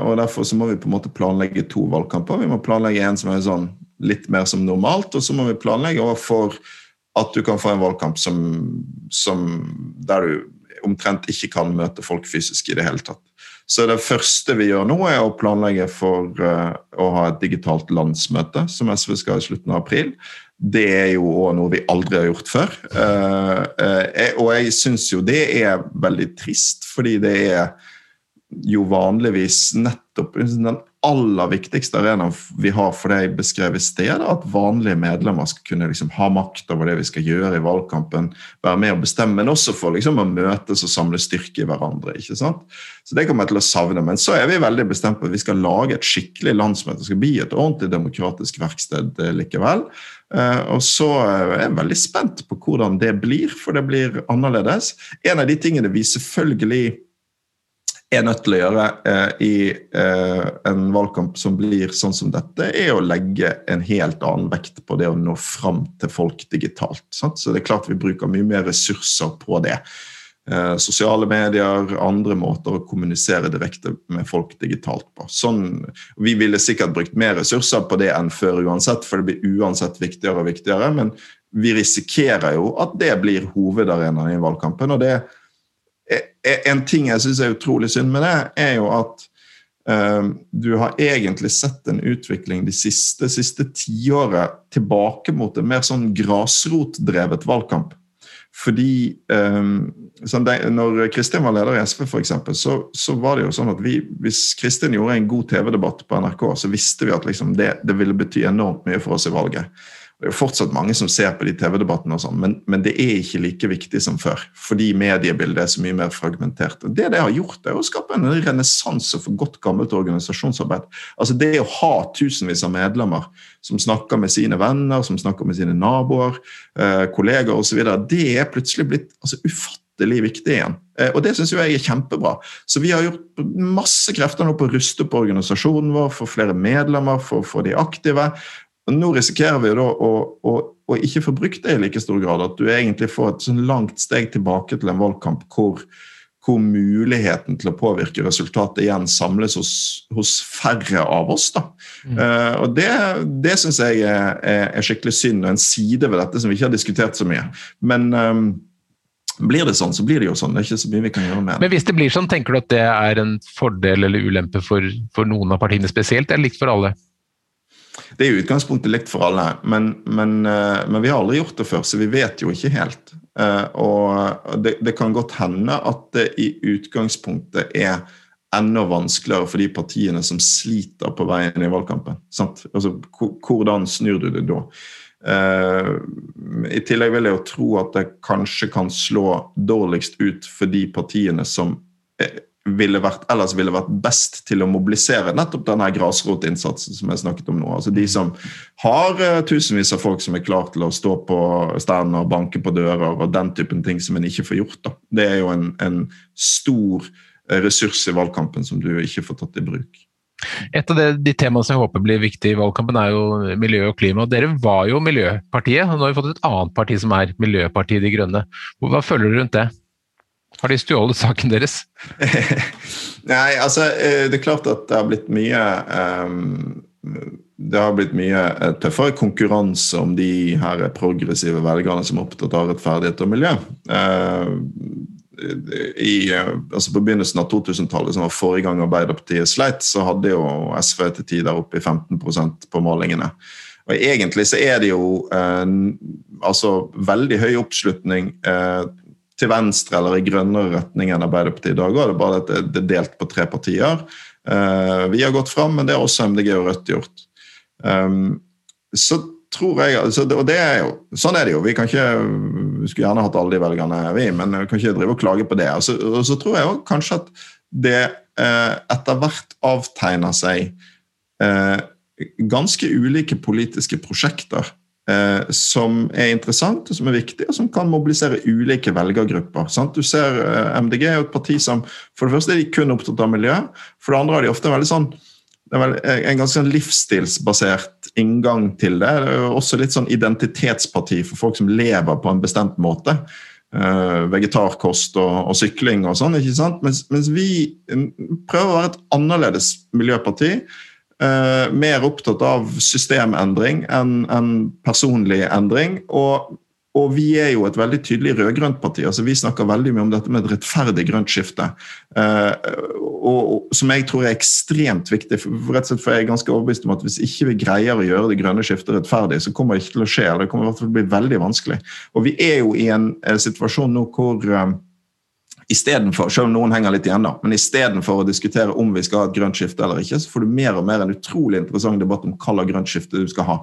og Derfor så må vi på en måte planlegge to valgkamper. Vi må planlegge en som er sånn litt mer som normalt, og så må vi planlegge for at du kan få en valgkamp som, som der du omtrent ikke kan møte folk fysisk i det hele tatt. Så det første vi gjør nå, er å planlegge for å ha et digitalt landsmøte, som SV skal ha i slutten av april det er jo òg noe vi aldri har gjort før. Uh, uh, og jeg syns jo det er veldig trist, fordi det er jo vanligvis nettopp den aller viktigste arenaen vi har for det jeg beskrev i sted, at vanlige medlemmer skal kunne liksom ha makt over det vi skal gjøre i valgkampen, være med og bestemme, men også for liksom å møtes og samle styrke i hverandre. ikke sant? Så Det kommer jeg til å savne. Men så er vi veldig bestemt på at vi skal lage et skikkelig landsmøte. Det skal bli et ordentlig demokratisk verksted likevel. Eh, og så er jeg veldig spent på hvordan det blir, for det blir annerledes. En av de tingene vi selvfølgelig er nødt til å gjøre eh, i eh, en valgkamp som blir sånn som dette, er å legge en helt annen vekt på det å nå fram til folk digitalt. Sant? Så det er klart vi bruker mye mer ressurser på det. Eh, sosiale medier, andre måter å kommunisere direkte med folk digitalt på. Sånn, vi ville sikkert brukt mer ressurser på det enn før uansett, for det blir uansett viktigere og viktigere. Men vi risikerer jo at det blir hovedarenaen i valgkampen. og det En ting jeg syns er utrolig synd med det, er jo at um, du har egentlig sett en utvikling de siste, siste tiåret tilbake mot en mer sånn grasrotdrevet valgkamp. Fordi um, sånn de, Når Kristin var leder i SV, for eksempel, så, så var det jo sånn at vi, hvis Kristin gjorde en god TV-debatt på NRK, så visste vi at liksom det, det, ville bety enormt mye for oss i valget. Det er jo fortsatt mange som ser på de TV-debattene, og sånn, men, men, det er ikke like viktig som før. Fordi mediebildet er så mye mer fragmentert. Og Det det har gjort, er å skape en renessanse for godt gammelt organisasjonsarbeid. Altså Det å ha tusenvis av medlemmer som snakker med sine venner, som snakker med sine naboer, eh, kolleger osv., det er plutselig blitt altså, ufattelig viktig igjen. Og det syns jeg er kjempebra. Så vi har gjort masse krefter nå på å ruste på organisasjonen vår, få flere medlemmer, for de aktive. Og nå risikerer vi da å, å, å, ikke få brukt det i like stor grad. At du egentlig får et sånn langt steg tilbake til en valgkamp hvor hvor muligheten til å påvirke resultatet igjen samles hos, hos færre av oss. Da. Mm. Uh, og Det, det syns jeg er, er, skikkelig synd, og en side ved dette som vi ikke har diskutert så mye. Men um, blir det sånn, så blir det jo sånn. Det er ikke så mye vi kan gjøre med det. Men hvis det blir sånn, tenker du at det er en fordel eller ulempe for, for noen av partiene spesielt, eller likt for alle? Det er i utgangspunktet likt for alle, men, men, uh, men vi har aldri gjort det før, så vi vet jo ikke helt. Eh, og det, det, kan godt hende at det i utgangspunktet er enda vanskeligere for de partiene som sliter på veien i valgkampen. Altså, hvordan snur du det da? Uh, I tillegg vil jeg jo tro at det kanskje kan slå dårligst ut for de partiene som ville vært, ellers ville vært best til å mobilisere nettopp denne grasrotinnsatsen som jeg snakket om nå. Altså De som har uh, tusenvis av folk som er klar til å stå på stand og banke på dører og den typen ting som en ikke får gjort. da. Det er jo en, en stor uh, ressurs i valgkampen som du ikke får tatt i bruk. Et av de, de temaene som jeg håper blir viktig i valgkampen, er jo miljø og klima. Dere var jo Miljøpartiet, og nå har vi fått et annet parti som er Miljøpartiet De Grønne. Hva føler du rundt det? Har de stjålet saken deres? (laughs) Nei, altså eh, Det er klart at det har blitt mye um, det har blitt mye eh, tøffere konkurranse om de her progressive velgerne som er opptatt av rettferdighet og miljø. Uh, i, altså På begynnelsen av 2000-tallet, som var forrige gang Arbeiderpartiet sleit, så hadde jo SV til tider oppe i 15% på målingene. Og Egentlig så er det jo uh, altså veldig høy oppslutning uh, til venstre eller i grønnere retning enn Arbeiderpartiet i dag. Det er bare at det er delt på tre partier. Uh, vi har gått fram, men det har også MDG og Rødt gjort. Um, så tror jeg, altså, Og det er jo, sånn er det jo. Vi kan ikke, vi skulle gjerne hatt alle de velgerne, vi, men vi kan ikke drive og klage på det. Og så, og så tror jeg også kanskje at det uh, etter hvert avtegner seg uh, ganske ulike politiske prosjekter eh, som er interessant og som er viktig, og som kan mobilisere ulike velgergrupper. Sant? Du ser eh, MDG er jo et parti som for det første er de kun opptatt av miljø. For det andre har de ofte veldig sånn vel en ganske sånn livsstilsbasert inngang til det. Det er også litt sånn identitetsparti for folk som lever på en bestemt måte. Vegetarkost og, og, sykling og sånn. ikke sant? Mens, mens, vi prøver å være et annerledes miljøparti Uh, mer opptatt av systemendring enn en personlig endring. Og, og, vi er jo et veldig tydelig rød-grønt parti. altså Vi snakker veldig mye om dette med et rettferdig grønt skifte. Uh, og, og, Som jeg tror er ekstremt viktig. For, rett og slett for jeg er ganske overbevist om at Hvis ikke vi greier å gjøre det grønne skiftet rettferdig, så kommer det ikke til å skje. eller Det kommer i hvert fall til å bli veldig vanskelig. Og vi er jo i en, uh, situasjon nå hvor Istedenfor, selv om noen henger litt igjen, da, men istedenfor å diskutere om vi skal ha et grønt skifte eller ikke, så får du mer og mer en utrolig interessant debatt om hva slags grønt skifte du skal ha.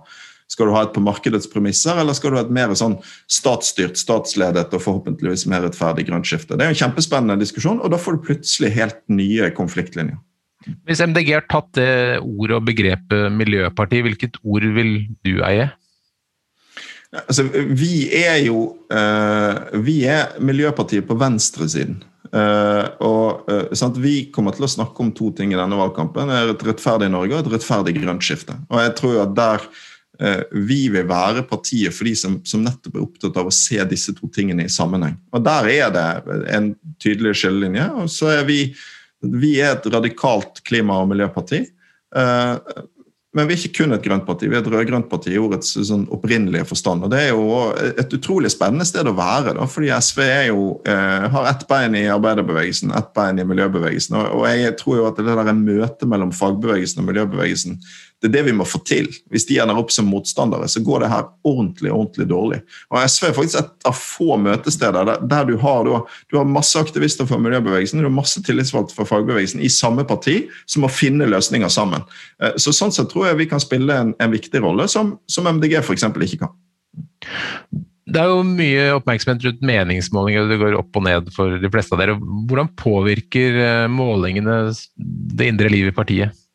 Skal du ha et på markedets premisser, eller skal du ha et mer sånn statsstyrt, statsledet og forhåpentligvis mer rettferdig grønt skifte? Det er en kjempespennende diskusjon, og da får du plutselig helt nye konfliktlinjer. Hvis MDG har tatt det ordet og begrepet miljøparti, hvilket ord vil du eie? Altså, vi er jo uh, Vi er Miljøpartiet på venstresiden. Uh, og uh, Vi kommer til å snakke om to ting i denne valgkampen. Det er Et rettferdig Norge og et rettferdig grønt skifte. Og jeg tror at der Vi vil være partiet for de som, som, nettopp er opptatt av å se disse to tingene i sammenheng. Og Der er det en tydelig skillelinje. og så er Vi vi er et radikalt klima- og miljøparti. Men vi er ikke kun et grønt parti, vi er et rød-grønt parti i ordets sånn opprinnelige forstand. og Det er jo et utrolig spennende sted å være, da, fordi SV jo, eh, har ett bein i arbeiderbevegelsen, ett bein i miljøbevegelsen. Og, og jeg tror jo at det der møtet mellom fagbevegelsen og miljøbevegelsen det er det vi må få til. Hvis de ender opp som motstandere, så går det her ordentlig ordentlig dårlig. Og SV er faktisk et av få møtesteder der, der du, har, du, du, har, masse aktivister fra miljøbevegelsen du har masse tillitsvalgte fra fagbevegelsen i samme parti som må finne løsninger sammen. Eh, så Sånn sett tror jeg vi kan spille en, en viktig rolle, som, som MDG f.eks. ikke kan. Det er jo mye oppmerksomhet rundt meningsmålinger, det går opp og ned for de fleste av dere. Hvordan påvirker eh, målingene det indre livet i partiet?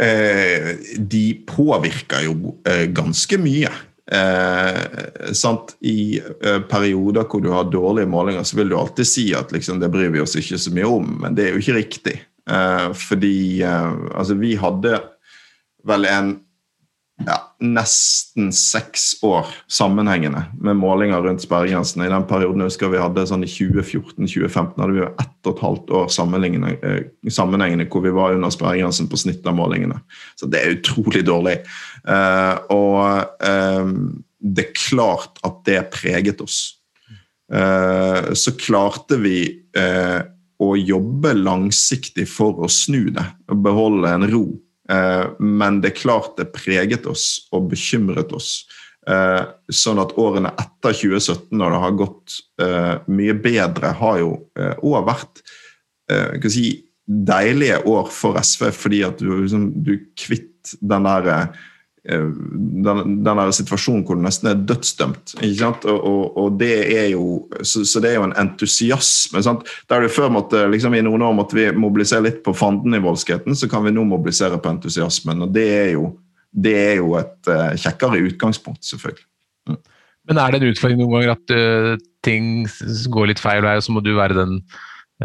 Eh, de påvirker jo eh, ganske mye. Eh, sant? I eh, perioder hvor du har dårlige målinger, så vil du alltid si at liksom, det bryr vi oss ikke så mye om, men det er jo ikke riktig. Eh, fordi eh, altså, vi hadde vel en ja, nesten seks år sammenhengende med målinger rundt sperregrensen. I den perioden jeg husker vi hadde sånn i 2014-2015 hadde vi jo ett og et halvt år sammenhengende, eh, hvor vi var under sperregrensen på snitt av målingene. Så det er utrolig dårlig. Eh, og eh, det er klart at det preget oss. Så klarte vi å jobbe langsiktig for å snu det og beholde en ro men det er klart det preget oss og bekymret oss. Eh, sånn at årene etter 2017, når det har gått eh, mye bedre, har jo òg vært si, deilige år for SV, fordi at du, liksom, du kvitt den der Eh, den, den situasjonen hvor du nesten er dødsdømt. Og, og, og, det er jo, så, så, det er jo en entusiasme. Sant? Der du før måtte, liksom I noen år måtte vi mobilisere litt på fanden i voldskheten, så kan vi nå mobilisere på entusiasmen. og Det er jo, det er jo et uh, kjekkere utgangspunkt, selvfølgelig. Mm. Men er det en utfordring noen ganger at uh, ting går litt feil vei, og så må du være den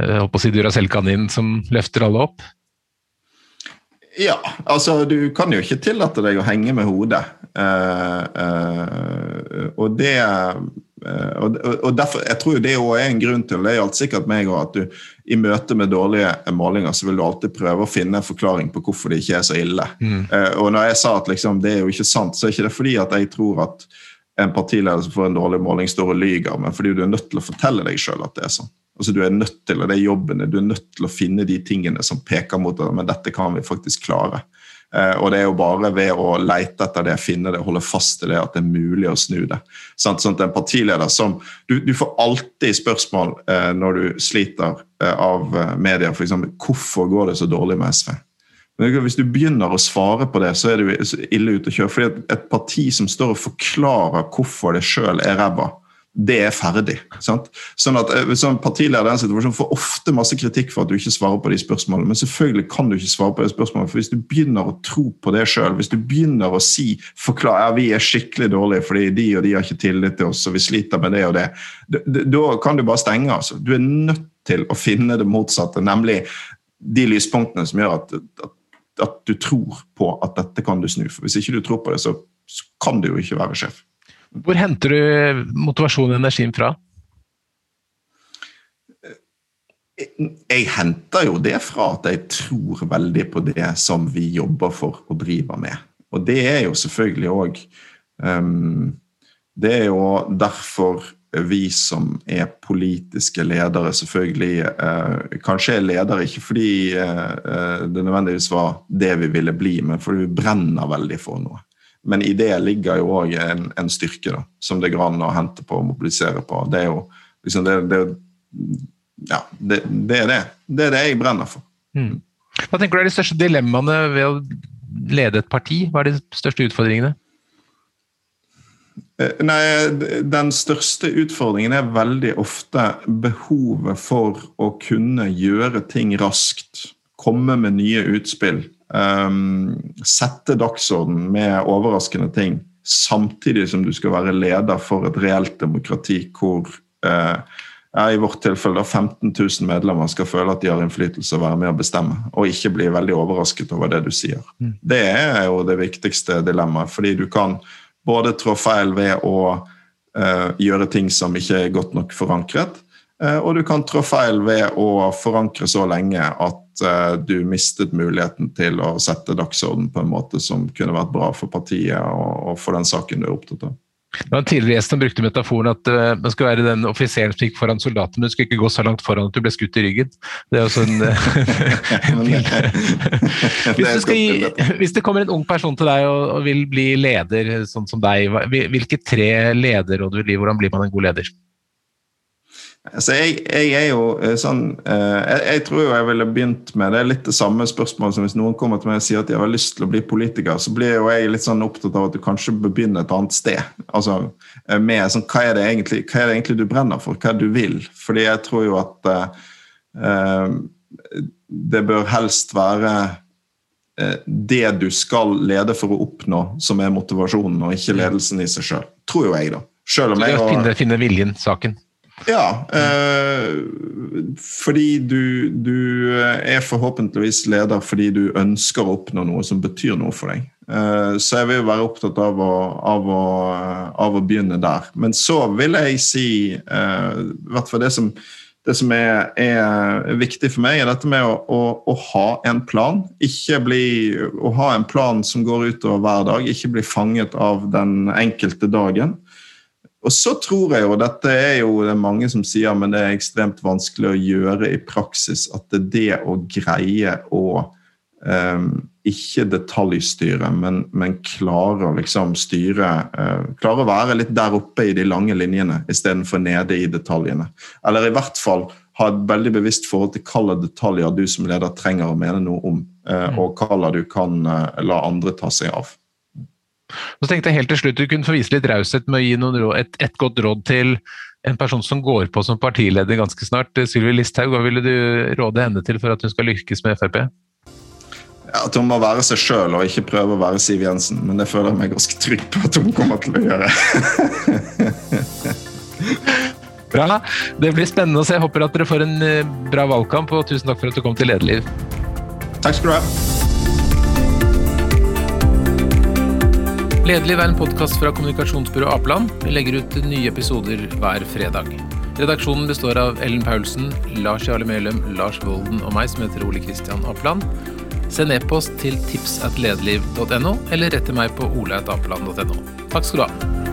uh, si Duracell-kaninen som løfter alle opp? Ja, altså du kan jo ikke tillate deg å henge med hodet. Uh, uh, og det uh, og, og, derfor, Jeg tror det er en grunn til det er alt sikkert meg også, at du i møte med dårlige målinger så vil du alltid prøve å finne en forklaring på hvorfor det ikke er så ille. Mm. og når jeg sa at liksom, det er jo ikke sant, så er ikke det fordi at jeg tror at en partileder som får en dårlig måling, står og lyger, men fordi du er nødt til å fortelle deg sjøl at det er sånn. Altså Du er nødt til og det er jobbene, du er nødt til å finne de tingene som peker mot det, men dette kan vi faktisk klare. Eh, og det er jo bare ved å leite etter det, finne det, holde fast i det, at det er mulig å snu det. Sånn, at en partileder som Du, du får alltid spørsmål eh, når du sliter eh, av eh, media, f.eks.: Hvorfor går det så dårlig med SV? Men hvis du begynner å svare på det, så er du ille ute å kjøre. fordi et parti som står og forklarer hvorfor det sjøl er ræva, det er ferdig. Sant? Sånn at eh, sånn Partileder i den situasjonen får ofte masse kritikk for at du ikke svarer på de spørsmålene, men selvfølgelig kan du ikke svare på de spørsmålene, for hvis du begynner å tro på det sjøl, hvis du begynner å si forklare, ja, vi er skikkelig dårlige fordi de og de har ikke tillit til oss, og vi sliter med det og det, da kan du bare stenge. altså. Du er nødt til å finne det motsatte, nemlig de lyspunktene som gjør at, at, at du tror på at dette kan du snu. For Hvis ikke du tror på det, så kan du jo ikke være sjef. Hvor henter du motivasjon og energien fra? Jeg henter jo det fra at jeg tror veldig på det som vi jobber for og driver med. Og det er jo selvfølgelig òg um, Det er jo derfor vi som er politiske ledere, selvfølgelig uh, Kanskje er ledere ikke fordi uh, det nødvendigvis var det vi ville bli, men fordi vi brenner veldig for noe. Men i det ligger jo òg en, en, styrke da, som det går an å hente på og mobilisere på. Det er jo liksom det, det, ja, det, det, er det. Det er det jeg brenner for. Mm. Hva tenker du er de største dilemmaene ved å lede et parti? Hva er de største utfordringene? Eh, nei, Den største utfordringen er veldig ofte behovet for å kunne gjøre ting raskt. Komme med nye utspill. Um, sette dagsorden med overraskende ting, samtidig som du skal være leder for et reelt demokrati hvor uh, i vårt tilfelle da 15 000 medlemmer skal føle at de har innflytelse og være med å bestemme, og ikke bli veldig overrasket over det du sier. Mm. Det er jo det viktigste dilemmaet, fordi du kan både trå feil ved å uh, gjøre ting som ikke er godt nok forankret, og du kan trå feil ved å forankre så lenge at uh, du mistet muligheten til å sette dagsorden på en måte som kunne vært bra for partiet og, for den saken du er opptatt av. Det var en tidligere gjest som brukte metaforen at uh, man skulle være den offiseren som gikk foran soldaten, men du skulle ikke gå så langt foran at du ble skutt i ryggen. Det er også en, hvis, hvis, det kommer en ung person til deg og, og vil bli leder, sånn som deg, hvilke tre lederråd vil du gi? Hvordan blir man en god leder? Altså, jeg, jeg, er jo eh, sånn uh, jeg, jeg, tror jo jeg ville begynt med Det er litt det samme spørsmålet som hvis noen kommer til meg og sier at de har lyst til å bli politiker, så blir jo jeg litt sånn opptatt av at du kanskje bør begynne et annet sted. Altså uh, med sånn hva er, det egentlig, hva er det egentlig du brenner for? Hva er det du vil? Fordi jeg tror jo at uh, det bør helst være eh, det du skal lede for å oppnå, som er motivasjonen, og ikke ledelsen i seg sjøl. Tror jo jeg, da. Selv om det jeg å finne, finne viljen, saken. Ja, eh, fordi du, du er forhåpentligvis leder fordi du ønsker å oppnå noe som betyr noe for deg. Eh, så jeg vil være opptatt av å, av å, av å begynne der. Men så vil jeg si, eh, hvert fall det som, det som er, er viktig for meg, er dette med å, å, å ha en plan. Ikke bli, å ha en plan som går utover hver dag, ikke bli fanget av den enkelte dagen. Og så tror jeg jo, dette er jo det er mange som sier, men det er ekstremt vanskelig å gjøre i praksis, at det er det å greie å um, ikke detaljstyre, men, men klare å liksom styre uh, Klare å være litt der oppe i de lange linjene istedenfor nede i detaljene. Eller i hvert fall ha et veldig bevisst forhold til hvilke detaljer du som leder trenger å mene noe om, uh, og hvilke du kan uh, la andre ta seg av. Så tenkte jeg helt til slutt du kunne få vise litt raushet med å gi råd, et, et godt råd til en person som går på som partileder ganske snart. Sylvi Listhaug, hva ville du råde henne til for at hun skal lykkes med Frp? Ja, at hun må være seg sjøl og ikke prøve å være Siv Jensen. Men det føler jeg meg ganske trygg på at hun kommer til å gjøre. (laughs) Bra. Det blir spennende å se. Jeg håper at dere får en eh, bra valgkamp, og tusen takk for at du kom til Lederliv. Takk skal du ha. Lederliv er en podkast fra kommunikasjonsbyrået Apeland. Vi legger ut nye episoder hver fredag. Redaksjonen består av Ellen Paulsen, Lars Jarle Melum, Lars Volden og meg, som heter Ole Kristian Apeland. Send e-post til tips eller rett til meg på oleatapeland.no. Takk skal du ha.